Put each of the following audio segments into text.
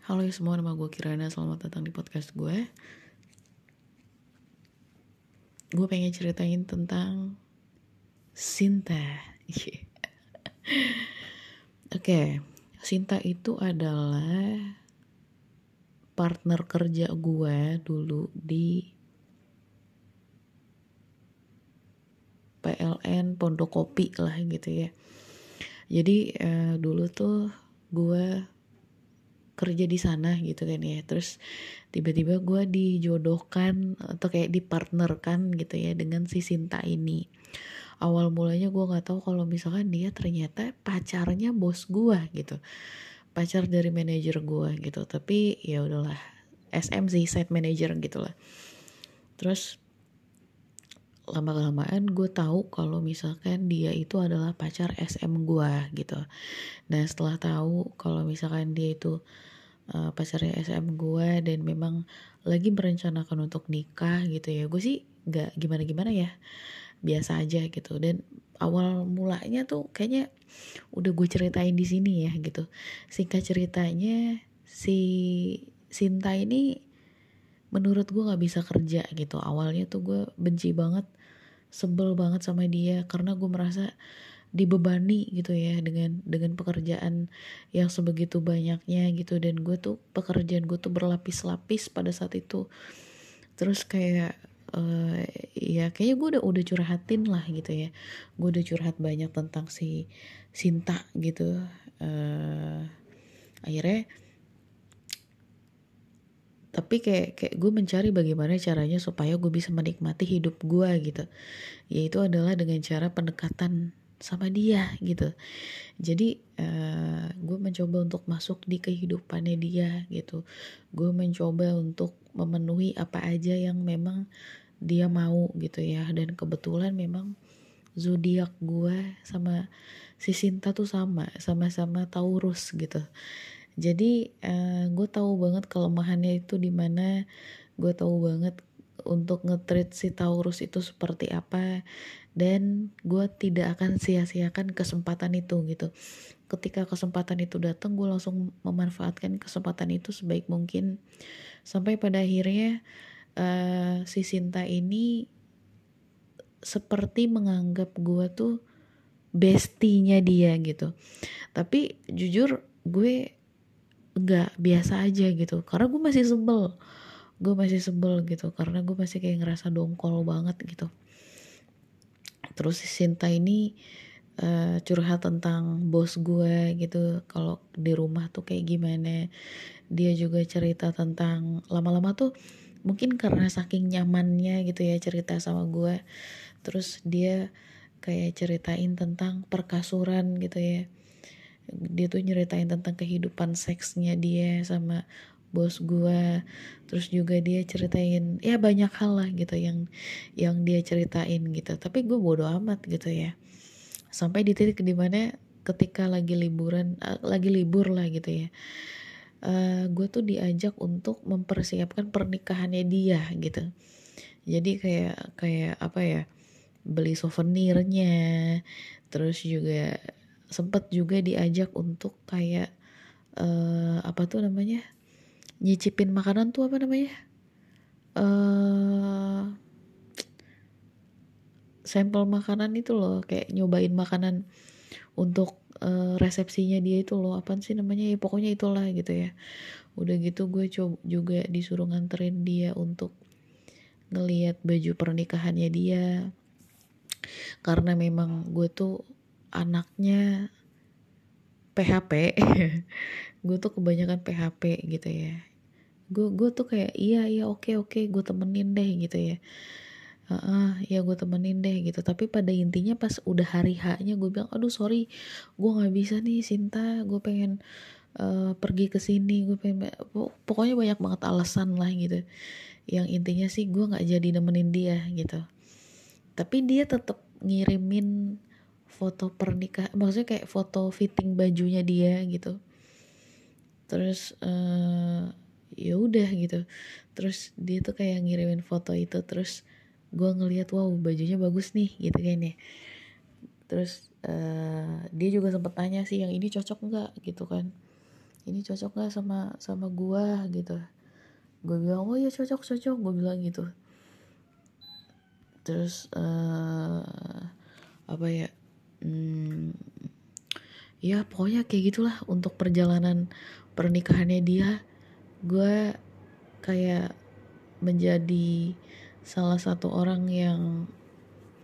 Halo semua, nama gue Kirana. Selamat datang di podcast gue. Gue pengen ceritain tentang Sinta. Oke, okay. Sinta itu adalah partner kerja gue dulu di PLN Pondok Kopi lah gitu ya. Jadi uh, dulu tuh gue kerja di sana gitu kan ya. Terus tiba-tiba gue dijodohkan atau kayak dipartnerkan gitu ya dengan si Sinta ini. Awal mulanya gue nggak tahu kalau misalkan dia ternyata pacarnya bos gue gitu. Pacar dari manajer gue gitu. Tapi ya udahlah SM sih site manager gitu lah terus lama kelamaan gue tahu kalau misalkan dia itu adalah pacar SM gue gitu. Nah setelah tahu kalau misalkan dia itu uh, pacarnya SM gue dan memang lagi merencanakan untuk nikah gitu ya gue sih nggak gimana gimana ya biasa aja gitu. Dan awal mulanya tuh kayaknya udah gue ceritain di sini ya gitu. Singkat ceritanya si Sinta ini menurut gue nggak bisa kerja gitu. Awalnya tuh gue benci banget sebel banget sama dia karena gue merasa dibebani gitu ya dengan dengan pekerjaan yang sebegitu banyaknya gitu. Dan gue tuh pekerjaan gue tuh berlapis-lapis pada saat itu. Terus kayak uh, ya kayaknya gue udah udah curhatin lah gitu ya. Gue udah curhat banyak tentang si Sinta gitu. Uh, akhirnya tapi kayak kayak gue mencari bagaimana caranya supaya gue bisa menikmati hidup gue gitu. Yaitu adalah dengan cara pendekatan sama dia gitu. Jadi uh, gue mencoba untuk masuk di kehidupannya dia gitu. Gue mencoba untuk memenuhi apa aja yang memang dia mau gitu ya. Dan kebetulan memang zodiak gue sama si Sinta tuh sama sama-sama Taurus gitu jadi uh, gue tahu banget kelemahannya itu di mana. Gue tahu banget untuk ngetrit si Taurus itu seperti apa. Dan gue tidak akan sia-siakan kesempatan itu gitu. Ketika kesempatan itu datang gue langsung memanfaatkan kesempatan itu sebaik mungkin. Sampai pada akhirnya uh, si Sinta ini seperti menganggap gue tuh bestinya dia gitu. Tapi jujur gue nggak biasa aja gitu. Karena gue masih sebel. Gue masih sebel gitu. Karena gue masih kayak ngerasa dongkol banget gitu. Terus si Sinta ini uh, curhat tentang bos gue gitu. Kalau di rumah tuh kayak gimana. Dia juga cerita tentang lama-lama tuh mungkin karena saking nyamannya gitu ya cerita sama gue terus dia kayak ceritain tentang perkasuran gitu ya dia tuh nyeritain tentang kehidupan seksnya dia sama bos gue terus juga dia ceritain ya banyak hal lah gitu yang yang dia ceritain gitu. Tapi gue bodoh amat gitu ya. Sampai di titik di mana ketika lagi liburan uh, lagi libur lah gitu ya uh, eh, gue tuh diajak untuk mempersiapkan pernikahannya dia gitu. Jadi kayak kayak apa ya beli souvenirnya terus juga sempet juga diajak untuk kayak uh, apa tuh namanya nyicipin makanan tuh apa namanya uh, sampel makanan itu loh kayak nyobain makanan untuk uh, resepsinya dia itu loh apa sih namanya ya pokoknya itulah gitu ya. Udah gitu gue coba juga disuruh nganterin dia untuk ngelihat baju pernikahannya dia. Karena memang gue tuh anaknya PHP gue tuh kebanyakan PHP gitu ya. Gue gue tuh kayak iya iya oke oke gue temenin deh gitu ya. Uh, uh, ya gue temenin deh gitu. Tapi pada intinya pas udah hari haknya gue bilang aduh sorry gue nggak bisa nih Sinta. Gue pengen uh, pergi ke sini. Gue pengen pokoknya banyak banget alasan lah gitu. Yang intinya sih gue nggak jadi nemenin dia gitu. Tapi dia tetap ngirimin foto pernikahan maksudnya kayak foto fitting bajunya dia gitu. Terus uh, ya udah gitu. Terus dia tuh kayak ngirimin foto itu terus gue ngeliat wow bajunya bagus nih gitu kan ya. Terus uh, dia juga sempet tanya sih yang ini cocok nggak? gitu kan. Ini cocok gak sama sama gua? gitu. Gue bilang oh ya cocok cocok gue bilang gitu. Terus uh, apa ya hmm, ya pokoknya kayak gitulah untuk perjalanan pernikahannya dia. Gue kayak menjadi salah satu orang yang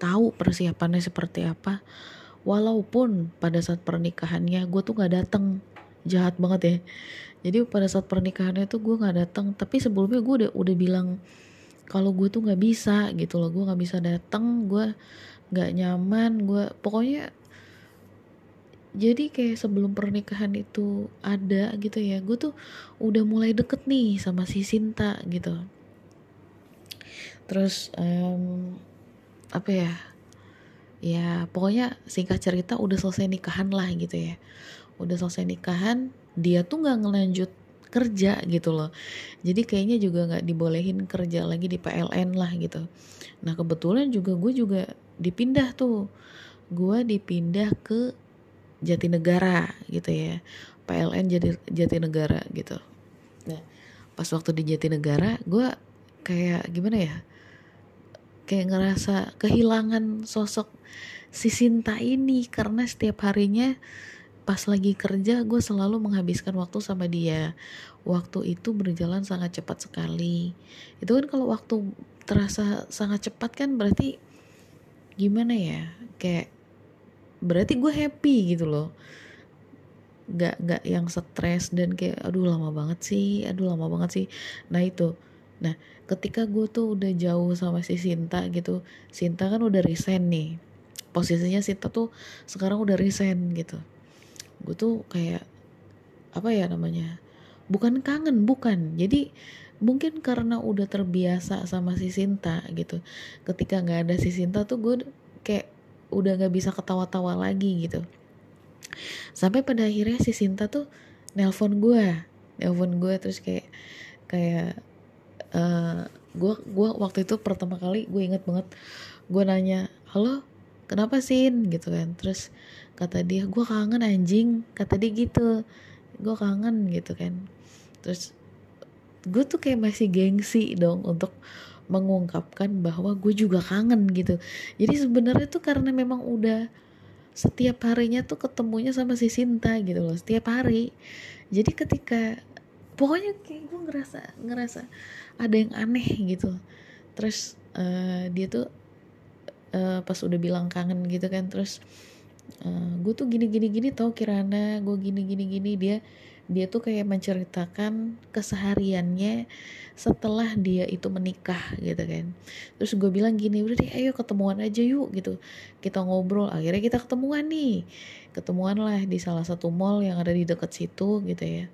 tahu persiapannya seperti apa. Walaupun pada saat pernikahannya gue tuh nggak dateng. Jahat banget ya. Jadi pada saat pernikahannya tuh gue nggak dateng. Tapi sebelumnya gue udah udah bilang kalau gue tuh nggak bisa gitu loh gue nggak bisa dateng gue nggak nyaman gue pokoknya jadi kayak sebelum pernikahan itu ada gitu ya gue tuh udah mulai deket nih sama si Sinta gitu. Terus um, apa ya ya pokoknya singkat cerita udah selesai nikahan lah gitu ya. Udah selesai nikahan dia tuh nggak ngelanjut kerja gitu loh. Jadi kayaknya juga nggak dibolehin kerja lagi di PLN lah gitu. Nah kebetulan juga gue juga dipindah tuh. Gue dipindah ke Jatinegara gitu ya. PLN jadi Jatinegara gitu. Nah pas waktu di Jatinegara gue kayak gimana ya? Kayak ngerasa kehilangan sosok si Sinta ini karena setiap harinya pas lagi kerja gue selalu menghabiskan waktu sama dia. Waktu itu berjalan sangat cepat sekali. Itu kan kalau waktu terasa sangat cepat kan berarti gimana ya? Kayak berarti gue happy gitu loh. Gak gak yang stres dan kayak aduh lama banget sih aduh lama banget sih. Nah itu. Nah ketika gue tuh udah jauh sama si Sinta gitu Sinta kan udah resign nih. Posisinya Sinta tuh sekarang udah resign gitu gue tuh kayak apa ya namanya bukan kangen bukan. Jadi mungkin karena udah terbiasa sama si Sinta gitu ketika nggak ada si Sinta tuh gue kayak udah nggak bisa ketawa-tawa lagi gitu. Sampai pada akhirnya si Sinta tuh nelpon gue nelpon gue terus kayak kayak gue uh, gue waktu itu pertama kali gue inget banget gue nanya halo kenapa sih gitu kan. Terus kata dia gue kangen anjing. Kata dia gitu gue kangen gitu kan. Terus gue tuh kayak masih gengsi dong untuk mengungkapkan bahwa gue juga kangen gitu. Jadi sebenarnya tuh karena memang udah setiap harinya tuh ketemunya sama si Sinta gitu loh setiap hari. Jadi ketika pokoknya kayak gue ngerasa ngerasa ada yang aneh gitu. Terus uh, dia tuh uh, pas udah bilang kangen gitu kan terus uh, gue tuh gini gini gini tau Kirana gue gini gini gini. Dia dia tuh kayak menceritakan kesehariannya setelah dia itu menikah gitu kan. Terus gue bilang gini udah deh ayo ketemuan aja yuk gitu. Kita ngobrol akhirnya kita ketemuan nih. Ketemuan lah di salah satu mall yang ada di dekat situ gitu ya.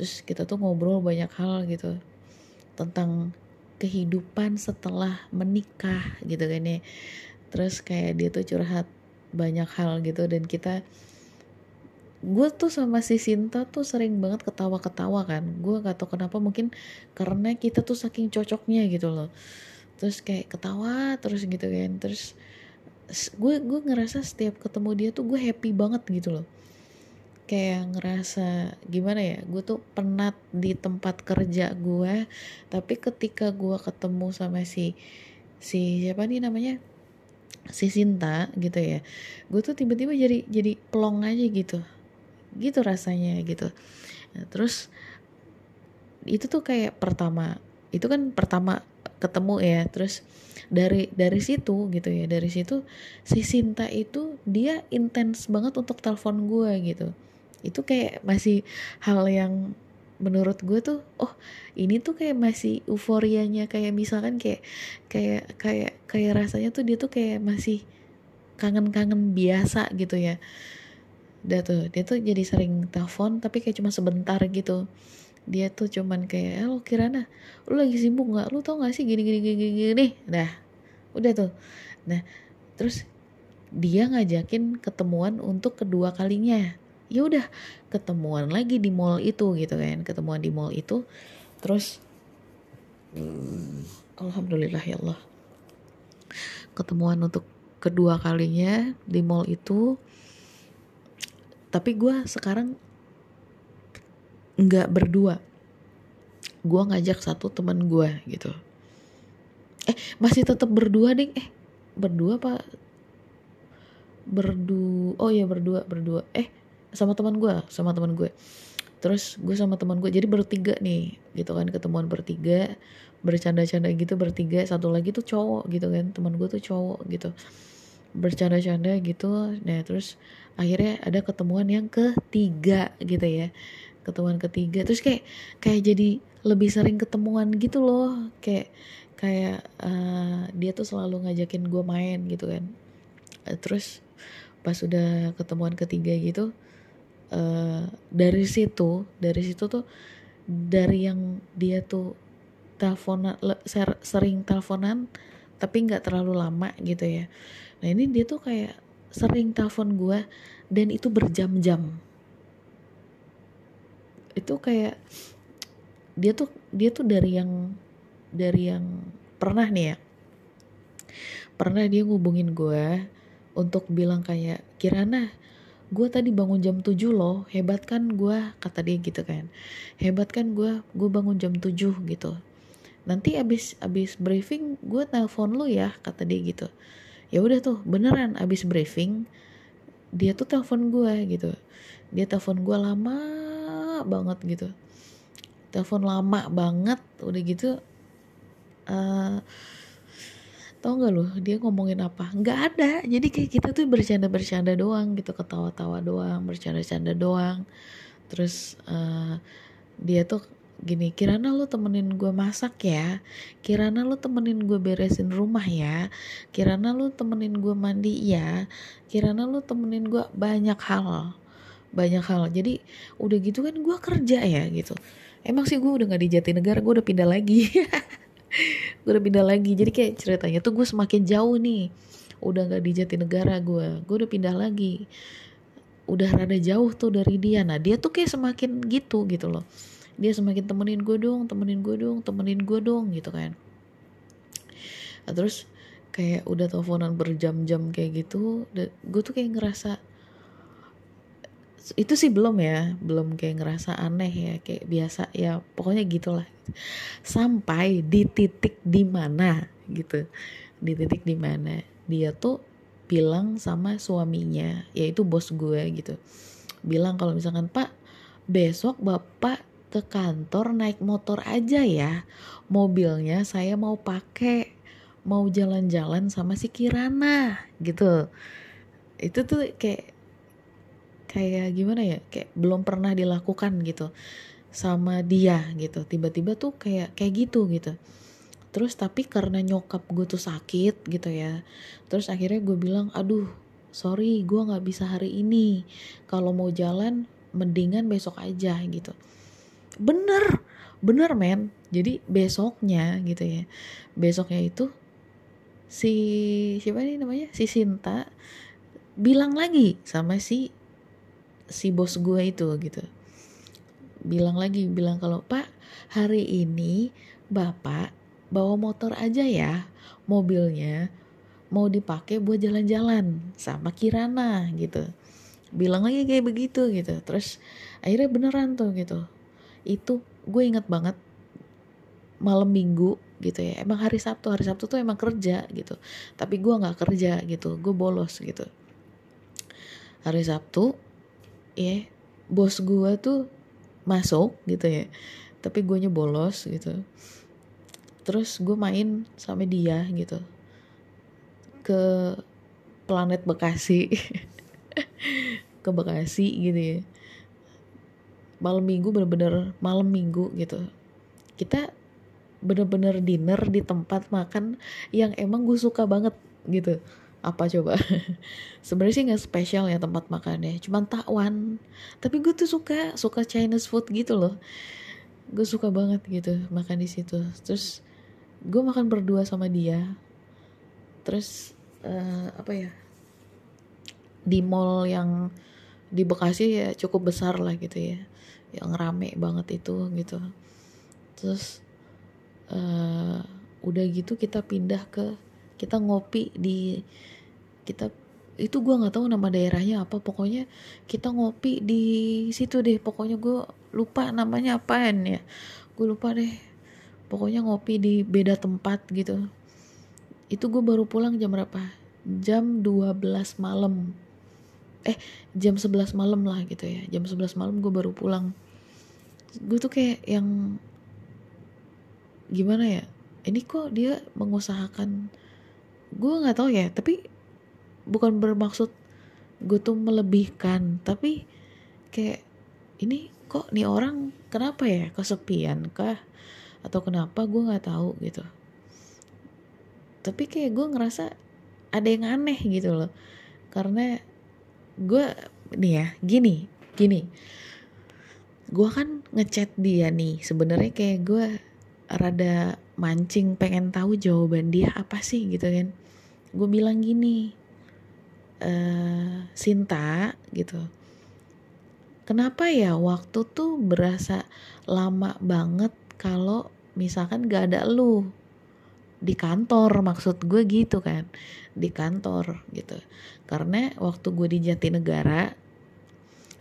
Terus kita tuh ngobrol banyak hal gitu tentang kehidupan setelah menikah gitu kan ya. Terus kayak dia tuh curhat banyak hal gitu dan kita gue tuh sama si Sinta tuh sering banget ketawa-ketawa kan. Gue gak tau kenapa mungkin karena kita tuh saking cocoknya gitu loh. Terus kayak ketawa terus gitu kan. Terus gue gue ngerasa setiap ketemu dia tuh gue happy banget gitu loh kayak ngerasa gimana ya gue tuh penat di tempat kerja gue tapi ketika gue ketemu sama si si siapa nih namanya? Si Sinta gitu ya gue tuh tiba-tiba jadi jadi pelong aja gitu. Gitu rasanya gitu. Nah, terus itu tuh kayak pertama itu kan pertama ketemu ya terus dari dari situ gitu ya dari situ si Sinta itu dia intens banget untuk telepon gue gitu itu kayak masih hal yang menurut gue tuh oh ini tuh kayak masih euforianya kayak misalkan kayak kayak kayak kayak rasanya tuh dia tuh kayak masih kangen-kangen biasa gitu ya. Dia tuh dia tuh jadi sering telepon tapi kayak cuma sebentar gitu. Dia tuh cuman kayak eh, lo Kirana lu lagi sibuk nggak? Lu tau gak sih gini gini gini gini dah udah tuh. Nah terus dia ngajakin ketemuan untuk kedua kalinya ya udah ketemuan lagi di mall itu gitu kan ketemuan di mall itu terus hmm, alhamdulillah ya Allah ketemuan untuk kedua kalinya di mall itu tapi gue sekarang nggak berdua gue ngajak satu teman gue gitu. Eh masih tetap berdua deh eh berdua pak berdua oh ya berdua berdua. Eh sama teman gue sama teman gue terus gue sama teman gue jadi bertiga nih gitu kan ketemuan bertiga bercanda-canda gitu bertiga satu lagi tuh cowok gitu kan teman gue tuh cowok gitu. Bercanda-canda gitu nah terus akhirnya ada ketemuan yang ketiga gitu ya. Ketemuan ketiga terus kayak kayak jadi lebih sering ketemuan gitu loh. Kayak kayak uh, dia tuh selalu ngajakin gue main gitu kan. Terus pas udah ketemuan ketiga gitu uh, dari situ dari situ tuh dari yang dia tuh teleponan sering teleponan tapi nggak terlalu lama gitu ya. Nah ini dia tuh kayak sering telepon gue dan itu berjam-jam. Itu kayak dia tuh dia tuh dari yang dari yang pernah nih ya. Pernah dia ngubungin gue untuk bilang kayak Kirana gue tadi bangun jam 7 loh hebat kan gue kata dia gitu kan. Hebat kan gue gue bangun jam 7 gitu. Nanti abis abis briefing gue telepon lu ya kata dia gitu. Ya udah tuh beneran abis briefing dia tuh telepon gue gitu. Dia telepon gue lama banget gitu. Telepon lama banget udah gitu uh, tau gak loh dia ngomongin apa? Nggak ada. Jadi kayak kita tuh bercanda bercanda doang gitu ketawa tawa doang bercanda canda doang. Terus uh, dia tuh gini Kirana lu temenin gue masak ya. Kirana lu temenin gue beresin rumah ya. Kirana lu temenin gue mandi ya. Kirana lu temenin gue banyak hal. Banyak hal. Jadi udah gitu kan gue kerja ya gitu. Emang sih gue udah gak di Jatinegara gue udah pindah lagi gue udah pindah lagi. Jadi kayak ceritanya tuh gue semakin jauh nih. Udah gak di Jatinegara gue gue udah pindah lagi. Udah rada jauh tuh dari dia. Nah dia tuh kayak semakin gitu gitu loh. Dia semakin temenin gue dong temenin gue dong temenin gue dong gitu kan. Nah, terus kayak udah teleponan berjam-jam kayak gitu gue tuh kayak ngerasa itu sih belum ya belum kayak ngerasa aneh ya kayak biasa ya pokoknya gitulah sampai di titik di mana gitu di titik di mana dia tuh bilang sama suaminya yaitu bos gue gitu bilang kalau misalkan pak besok bapak ke kantor naik motor aja ya. Mobilnya saya mau pakai mau jalan-jalan sama si Kirana gitu. Itu tuh kayak kayak gimana ya? Kayak belum pernah dilakukan gitu sama dia gitu. Tiba-tiba tuh kayak kayak gitu gitu. Terus tapi karena nyokap gue tuh sakit gitu ya. Terus akhirnya gue bilang, aduh sorry gue nggak bisa hari ini. Kalau mau jalan mendingan besok aja gitu bener bener men jadi besoknya gitu ya besoknya itu si siapa nih namanya si Sinta bilang lagi sama si si bos gue itu gitu. Bilang lagi bilang kalau pak hari ini bapak bawa motor aja ya mobilnya mau dipakai buat jalan-jalan sama Kirana gitu. Bilang lagi kayak begitu gitu. Terus akhirnya beneran tuh gitu. Itu gue inget banget malam minggu gitu ya. Emang hari Sabtu hari Sabtu tuh emang kerja gitu. Tapi gue nggak kerja gitu. Gue bolos gitu. Hari Sabtu ya bos gue tuh masuk gitu ya tapi gue bolos gitu. Terus gue main sama dia gitu ke planet Bekasi. Ke Bekasi gitu ya. Malam minggu bener-bener malam minggu gitu. Kita bener-bener dinner di tempat makan yang emang gue suka banget gitu apa coba? Sebenarnya sih nggak spesial ya tempat makannya. Cuman takwan tapi gue tuh suka suka Chinese food gitu loh. Gue suka banget gitu makan di situ. Terus gue makan berdua sama dia. Terus uh, apa ya? Di mall yang di Bekasi ya cukup besar lah gitu ya. Yang rame banget itu gitu. Terus uh, udah gitu kita pindah ke kita ngopi di kita itu gue nggak tahu nama daerahnya apa. Pokoknya kita ngopi di situ deh. Pokoknya gue lupa namanya apaan ya. Gue lupa deh. Pokoknya ngopi di beda tempat gitu. Itu gue baru pulang jam berapa? Jam 12 malam. Eh jam 11 malam lah gitu ya. Jam 11 malam gue baru pulang. Gue tuh kayak yang gimana ya? Ini kok dia mengusahakan gue nggak tahu ya. Tapi bukan bermaksud gue tuh melebihkan tapi kayak ini kok nih orang kenapa ya? Kesepian kah? Atau kenapa gue nggak tahu? Gitu. Tapi kayak gue ngerasa ada yang aneh gitu loh. Karena gue nih ya gini gini. Gue kan ngechat dia nih sebenarnya kayak gue rada mancing pengen tahu jawaban dia apa sih gitu kan. Gue bilang gini uh, Sinta gitu. Kenapa ya waktu tuh berasa lama banget kalau misalkan gak ada lu? Di kantor maksud gue gitu kan. Di kantor gitu. Karena waktu gue di Jatinegara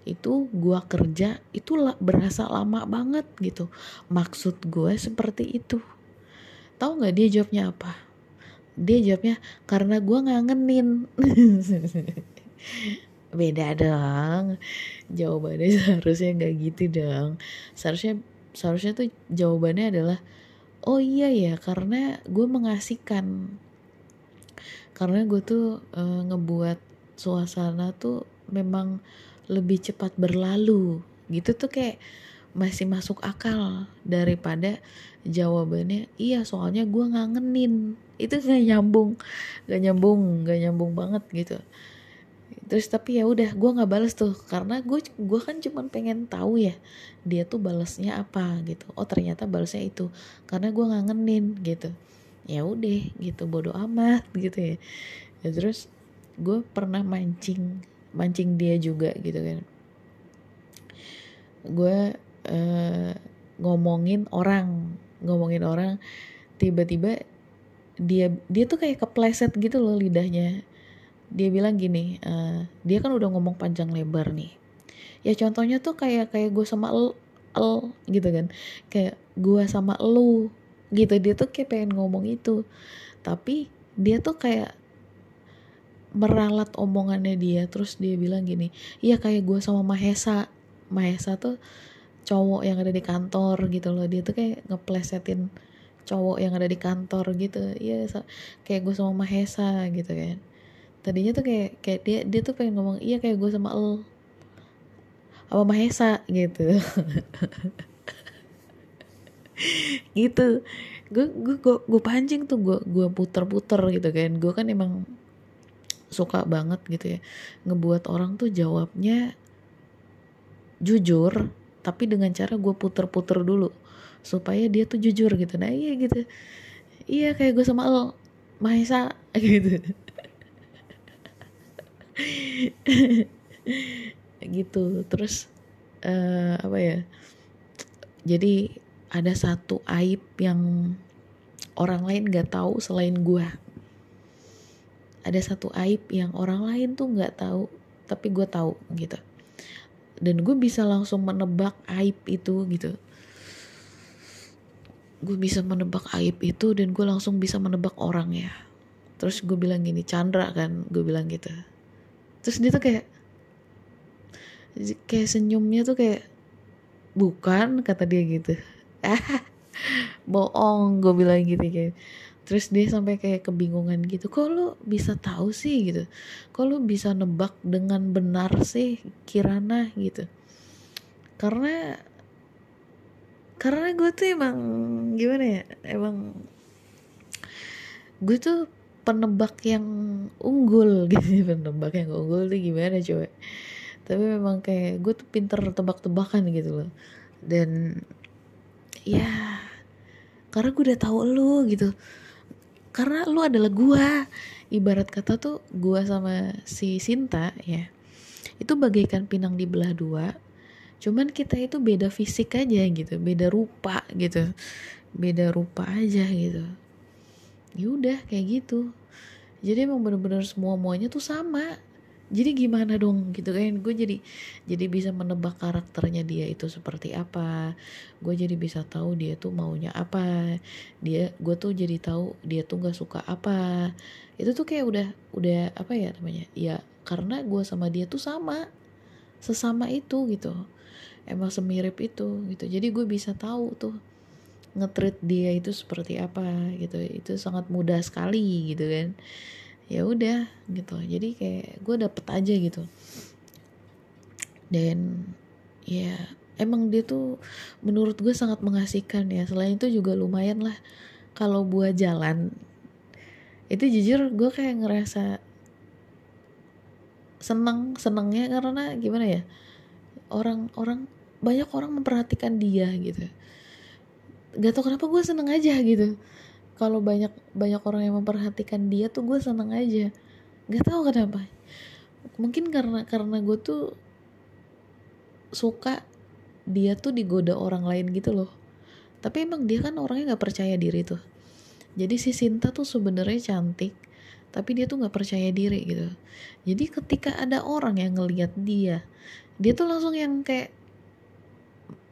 itu gue kerja itu berasa lama banget gitu. Maksud gue seperti itu. Tahu nggak dia jawabnya apa dia jawabnya karena gue ngangenin. Beda dong. Jawabannya seharusnya nggak gitu dong. Seharusnya seharusnya tuh jawabannya adalah oh iya ya karena gue mengasihkan. Karena gue tuh e, ngebuat suasana tuh memang lebih cepat berlalu. Gitu tuh kayak masih masuk akal daripada jawabannya iya soalnya gue ngangenin itu gak nyambung gak nyambung gak nyambung banget gitu. Terus tapi ya udah gue nggak balas tuh karena gue gue kan cuma pengen tahu ya dia tuh balasnya apa gitu. Oh ternyata balasnya itu karena gue ngangenin gitu. Ya udah gitu bodoh amat gitu ya, ya terus gue pernah mancing mancing dia juga gitu kan. Gue uh, ngomongin orang ngomongin orang tiba-tiba dia dia tuh kayak kepleset gitu loh lidahnya. Dia bilang gini uh, dia kan udah ngomong panjang lebar nih. Ya contohnya tuh kayak kayak gue sama el, el gitu kan. Kayak gue sama lu gitu dia tuh kayak pengen ngomong itu. Tapi dia tuh kayak meralat omongannya dia terus dia bilang gini iya kayak gue sama Mahesa. Mahesa tuh cowok yang ada di kantor gitu loh dia tuh kayak ngeplesetin cowok yang ada di kantor gitu. Iya kayak gue sama Mahesa gitu kan. Tadinya tuh kayak kayak dia dia tuh pengen ngomong iya kayak gue sama el. Apa Mahesa gitu. Gitu. Gue gue gue pancing tuh gue gue puter-puter gitu kan. Gue kan emang suka banget gitu ya ngebuat orang tuh jawabnya jujur tapi dengan cara gue puter-puter dulu supaya dia tuh jujur gitu. Nah iya gitu. Iya kayak gue sama el Mahesa gitu. Gitu. Terus uh, apa ya? Jadi ada satu aib yang orang lain gak tahu selain gue ada satu aib yang orang lain tuh gak tahu tapi gue tahu gitu dan gue bisa langsung menebak aib itu gitu. Gue bisa menebak aib itu dan gue langsung bisa menebak orang ya terus gue bilang gini Chandra kan gue bilang gitu. Terus dia tuh kayak kayak senyumnya tuh kayak bukan kata dia gitu. Bohong gue bilang gitu kayak terus dia sampai kayak kebingungan gitu kok lu bisa tahu sih? gitu. Kok lu bisa nebak dengan benar sih Kirana? gitu. Karena karena gue tuh emang gimana ya emang gue tuh penebak yang unggul gitu. Penebak yang unggul tuh gimana coba tapi memang kayak gue tuh pinter tebak-tebakan gitu loh. Dan ya karena gue udah tahu lu gitu karena lu adalah gue ibarat kata tuh gue sama si Sinta ya itu bagaikan pinang di belah dua. Cuman kita itu beda fisik aja gitu beda rupa gitu beda rupa aja gitu. Ya udah kayak gitu. Jadi emang bener-bener semua muanya tuh sama jadi gimana dong? Gitu kan. Gue jadi jadi bisa menebak karakternya dia itu seperti apa. Gue jadi bisa tahu dia tuh maunya apa. Dia gue tuh jadi tahu dia tuh nggak suka apa. Itu tuh kayak udah udah apa ya namanya? Ya karena gue sama dia tuh sama. Sesama itu gitu. Emang semirip itu gitu. Jadi gue bisa tahu tuh ngetrit dia itu seperti apa gitu. Itu sangat mudah sekali gitu kan ya udah gitu. Jadi kayak gue dapet aja gitu. Dan ya emang dia tuh menurut gue sangat mengasihkan ya. Selain itu juga lumayan lah. Kalau buat jalan itu jujur gue kayak ngerasa seneng senengnya karena gimana ya orang-orang banyak orang memperhatikan dia gitu. Gak tau kenapa gue seneng aja gitu kalau banyak banyak orang yang memperhatikan dia tuh gue seneng aja. Nggak tahu kenapa. Mungkin karena karena gue tuh suka dia tuh digoda orang lain gitu loh. Tapi emang dia kan orangnya nggak percaya diri tuh. Jadi si Sinta tuh sebenarnya cantik tapi dia tuh nggak percaya diri gitu. Jadi ketika ada orang yang ngelihat dia dia tuh langsung yang kayak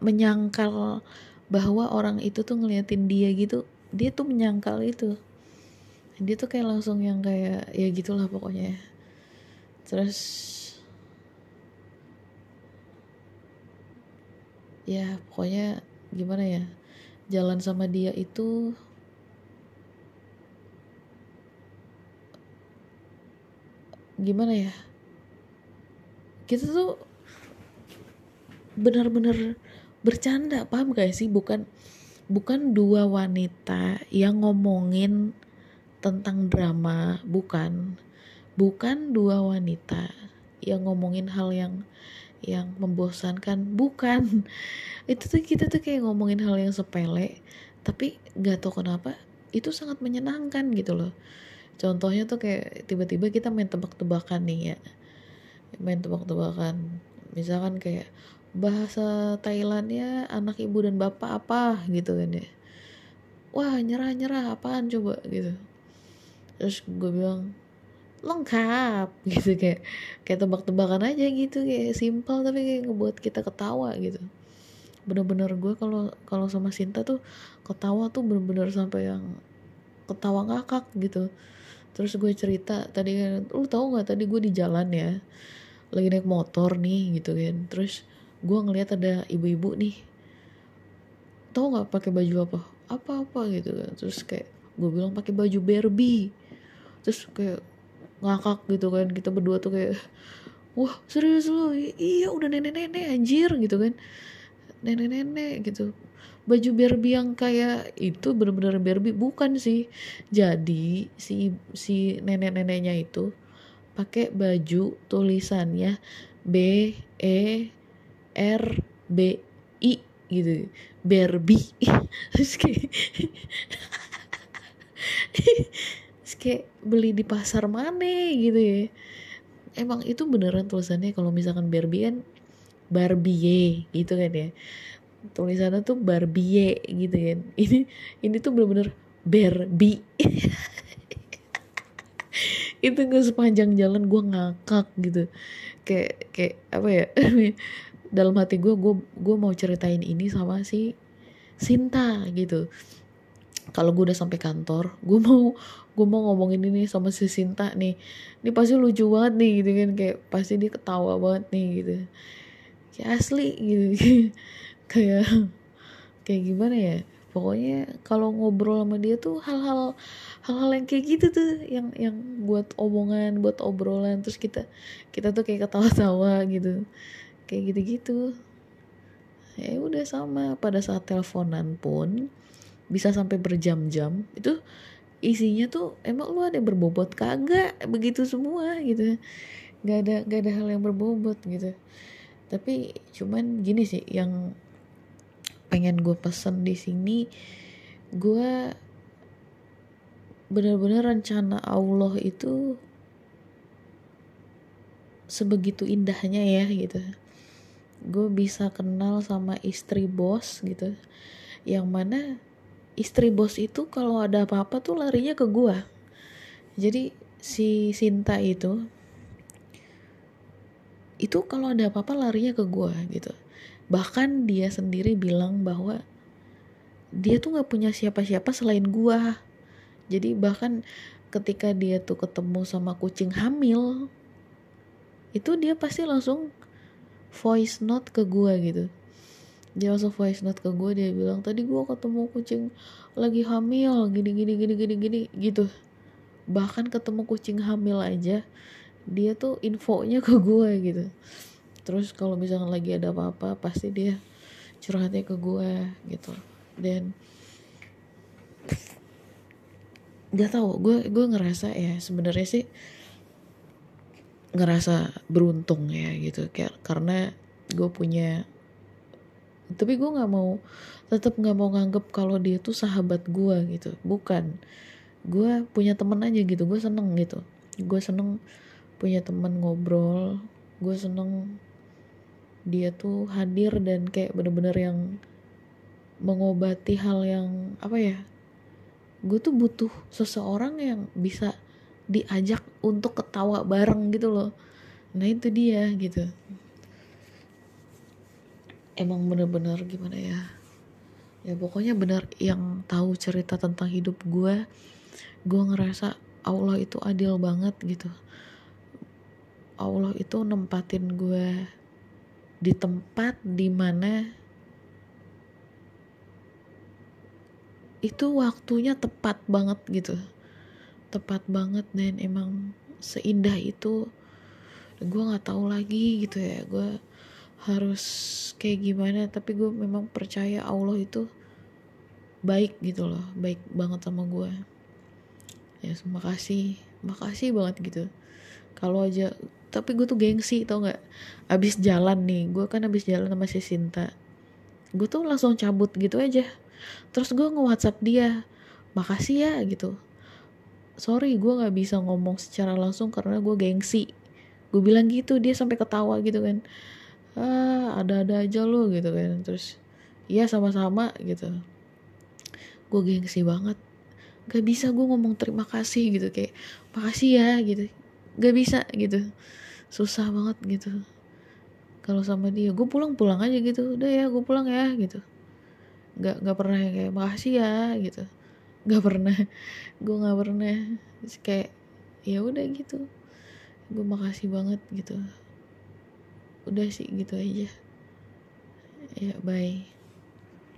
menyangkal bahwa orang itu tuh ngeliatin dia gitu dia tuh menyangkal itu. Dia tuh kayak langsung yang kayak ya gitulah pokoknya terus ya pokoknya gimana ya jalan sama dia itu gimana ya kita tuh benar-benar bercanda paham gak sih? Bukan bukan dua wanita yang ngomongin tentang drama, bukan. Bukan dua wanita yang ngomongin hal yang yang membosankan, bukan. Itu tuh kita tuh kayak ngomongin hal yang sepele, tapi gak tau kenapa itu sangat menyenangkan gitu loh. Contohnya tuh kayak tiba-tiba kita main tebak-tebakan nih ya. Main tebak-tebakan. Misalkan kayak bahasa Thailandnya anak ibu dan bapak apa gitu kan ya. Wah nyerah nyerah apaan coba gitu. Terus gue bilang lengkap gitu kayak kayak tebak-tebakan aja gitu kayak simpel tapi kayak ngebuat kita ketawa gitu. Bener-bener gue kalau kalau sama Sinta tuh ketawa tuh bener-bener sampai yang ketawa ngakak gitu. Terus gue cerita tadi kan lu tau nggak tadi gue di jalan ya lagi naik motor nih gitu kan. Terus gue ngeliat ada ibu-ibu nih tau nggak pakai baju apa? Apa apa gitu kan. Terus kayak gue bilang pakai baju Barbie. Terus kayak ngakak gitu kan kita berdua tuh kayak wah serius lu? Iya udah nenek-nenek anjir gitu kan. Nenek-nenek gitu. Baju Barbie yang kayak itu bener-bener Barbie? Bukan sih. Jadi si si nenek-neneknya itu pakai baju tulisannya B E R B I gitu. Barbie terus kayak terus kayak beli di pasar mana gitu ya. Emang itu beneran tulisannya kalau misalkan Barbie kan Barbie gitu kan ya. Tulisannya tuh Barbie gitu kan. Ini ini tuh bener-bener Barbie itu nggak sepanjang jalan gue ngakak gitu. Kayak kayak apa ya dalam hati gue gue gue mau ceritain ini sama si Sinta gitu. Kalau gue udah sampai kantor gue mau gue mau ngomongin ini sama si Sinta nih. Ini pasti lucu banget nih gitu kan. Kayak pasti dia ketawa banget nih gitu. Kayak asli gitu. Kayak kayak gimana ya? Pokoknya kalau ngobrol sama dia tuh hal-hal hal-hal yang kayak gitu tuh yang yang buat omongan buat obrolan. Terus kita kita tuh kayak ketawa-tawa gitu kayak gitu-gitu. Ya udah sama pada saat teleponan pun bisa sampai berjam-jam itu isinya tuh emang lu ada yang berbobot kagak begitu semua gitu. Nggak ada nggak ada hal yang berbobot gitu. Tapi cuman gini sih yang pengen gue pesen di sini gue benar-benar rencana Allah itu sebegitu indahnya ya gitu gue bisa kenal sama istri bos gitu. Yang mana istri bos itu kalau ada apa-apa tuh larinya ke gue jadi si Sinta itu itu kalau ada apa-apa larinya ke gue gitu. Bahkan dia sendiri bilang bahwa dia tuh nggak punya siapa-siapa selain gue jadi bahkan ketika dia tuh ketemu sama kucing hamil itu dia pasti langsung voice note ke gue gitu. Dia langsung voice note ke gue dia bilang tadi gue ketemu kucing lagi hamil gini gini gini gini gini gitu. Bahkan ketemu kucing hamil aja dia tuh infonya ke gue gitu. Terus kalau misalnya lagi ada apa-apa pasti dia curhatnya ke gue gitu. Dan gak tau gue gue ngerasa ya sebenarnya sih ngerasa beruntung ya gitu. Kayak karena gue punya tapi gue nggak mau tetap nggak mau nganggep kalau dia tuh sahabat gue gitu. Bukan. Gue punya temen aja gitu. Gue seneng gitu. Gue seneng punya temen ngobrol. Gue seneng dia tuh hadir dan kayak bener-bener yang mengobati hal yang apa ya gue tuh butuh seseorang yang bisa diajak untuk ketawa bareng gitu loh. Nah itu dia gitu. Emang bener-bener gimana ya? Ya pokoknya bener yang tahu cerita tentang hidup gue gue ngerasa Allah itu adil banget gitu. Allah itu nempatin gue di tempat di mana itu waktunya tepat banget gitu tepat banget dan emang seindah itu. Gue nggak tahu lagi gitu ya. Gue harus kayak gimana. Tapi gue memang percaya Allah itu baik gitu loh. Baik banget sama gue ya makasih. Makasih banget gitu. Kalau aja tapi gue tuh gengsi tau nggak? Abis jalan nih gue kan abis jalan sama si Sinta. Gue tuh langsung cabut gitu aja. Terus gue nge WhatsApp dia makasih ya gitu sorry gue nggak bisa ngomong secara langsung karena gue gengsi. Gue bilang gitu dia sampai ketawa gitu kan. Ah ada-ada aja lo gitu kan. Terus iya sama-sama gitu. Gue gengsi banget. Gak bisa gue ngomong terima kasih gitu. Kayak makasih ya gitu. Gak bisa gitu. Susah banget gitu. Kalau sama dia gue pulang pulang aja gitu. Udah ya gue pulang ya gitu. Nggak nggak pernah kayak makasih ya gitu nggak pernah. Gue nggak pernah. Kayak ya udah gitu. Gue makasih banget gitu. Udah sih gitu aja. Ya bye